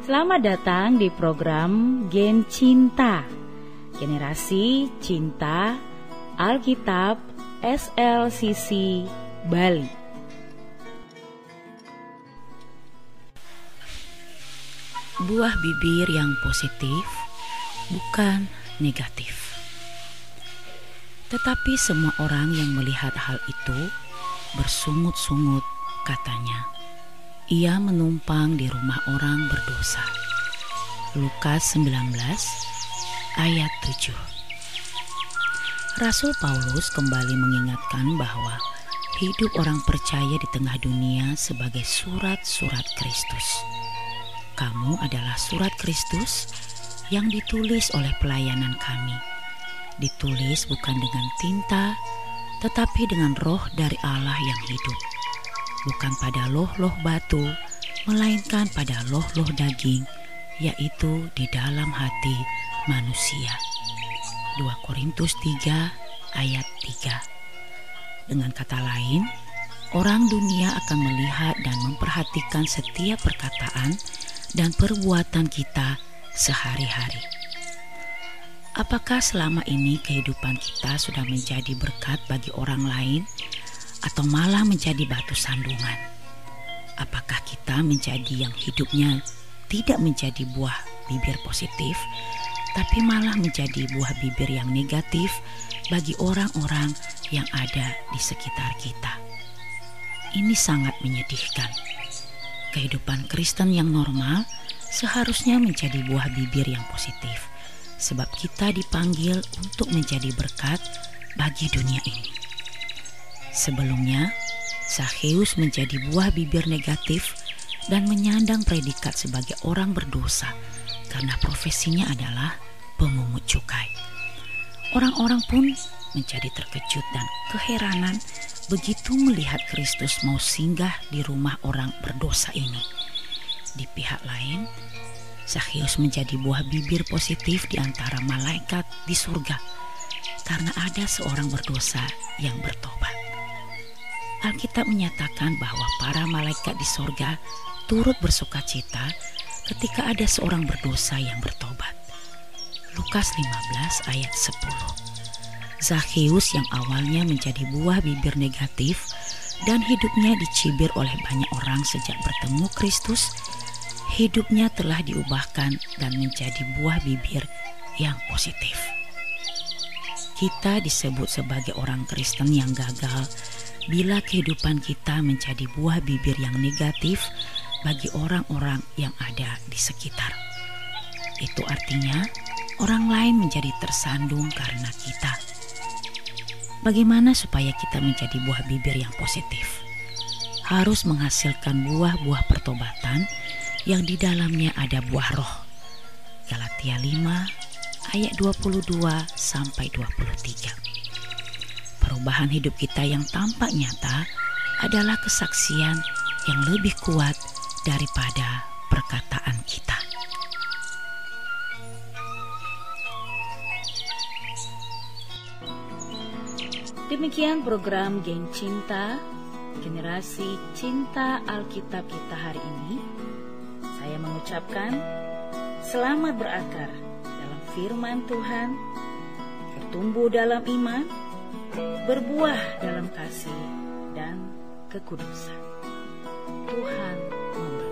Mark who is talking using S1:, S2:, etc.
S1: Selamat datang di program Gen Cinta. Generasi Cinta Alkitab SLCC Bali.
S2: Buah bibir yang positif bukan negatif. Tetapi semua orang yang melihat hal itu bersungut-sungut katanya Ia menumpang di rumah orang berdosa Lukas 19 ayat 7 Rasul Paulus kembali mengingatkan bahwa hidup orang percaya di tengah dunia sebagai surat-surat Kristus. Kamu adalah surat Kristus yang ditulis oleh pelayanan kami. Ditulis bukan dengan tinta, tetapi dengan roh dari Allah yang hidup. Bukan pada loh-loh batu, melainkan pada loh-loh daging, yaitu di dalam hati manusia. 2 Korintus 3 ayat 3 Dengan kata lain, orang dunia akan melihat dan memperhatikan setiap perkataan dan perbuatan kita sehari-hari. Apakah selama ini kehidupan kita sudah menjadi berkat bagi orang lain atau malah menjadi batu sandungan? Apakah kita menjadi yang hidupnya tidak menjadi buah bibir positif tapi malah menjadi buah bibir yang negatif bagi orang-orang yang ada di sekitar kita. Ini sangat menyedihkan. Kehidupan Kristen yang normal seharusnya menjadi buah bibir yang positif, sebab kita dipanggil untuk menjadi berkat bagi dunia ini. Sebelumnya, Zakheus menjadi buah bibir negatif dan menyandang predikat sebagai orang berdosa karena profesinya adalah pemungut cukai. Orang-orang pun menjadi terkejut dan keheranan begitu melihat Kristus mau singgah di rumah orang berdosa ini. Di pihak lain, Zakheus menjadi buah bibir positif di antara malaikat di surga karena ada seorang berdosa yang bertobat. Alkitab menyatakan bahwa para malaikat di surga turut bersuka cita ketika ada seorang berdosa yang bertobat. Lukas 15 ayat 10 Zakheus yang awalnya menjadi buah bibir negatif dan hidupnya dicibir oleh banyak orang sejak bertemu Kristus, hidupnya telah diubahkan dan menjadi buah bibir yang positif. Kita disebut sebagai orang Kristen yang gagal bila kehidupan kita menjadi buah bibir yang negatif bagi orang-orang yang ada di sekitar. Itu artinya orang lain menjadi tersandung karena kita. Bagaimana supaya kita menjadi buah bibir yang positif? Harus menghasilkan buah-buah pertobatan yang di dalamnya ada buah roh. Galatia 5 ayat 22 sampai 23. Perubahan hidup kita yang tampak nyata adalah kesaksian yang lebih kuat daripada perkataan kita.
S1: Demikian program Geng Cinta Generasi Cinta Alkitab kita hari ini. Saya mengucapkan selamat berakar dalam firman Tuhan, bertumbuh dalam iman, berbuah dalam kasih dan kekudusan. Tuhan memberkati.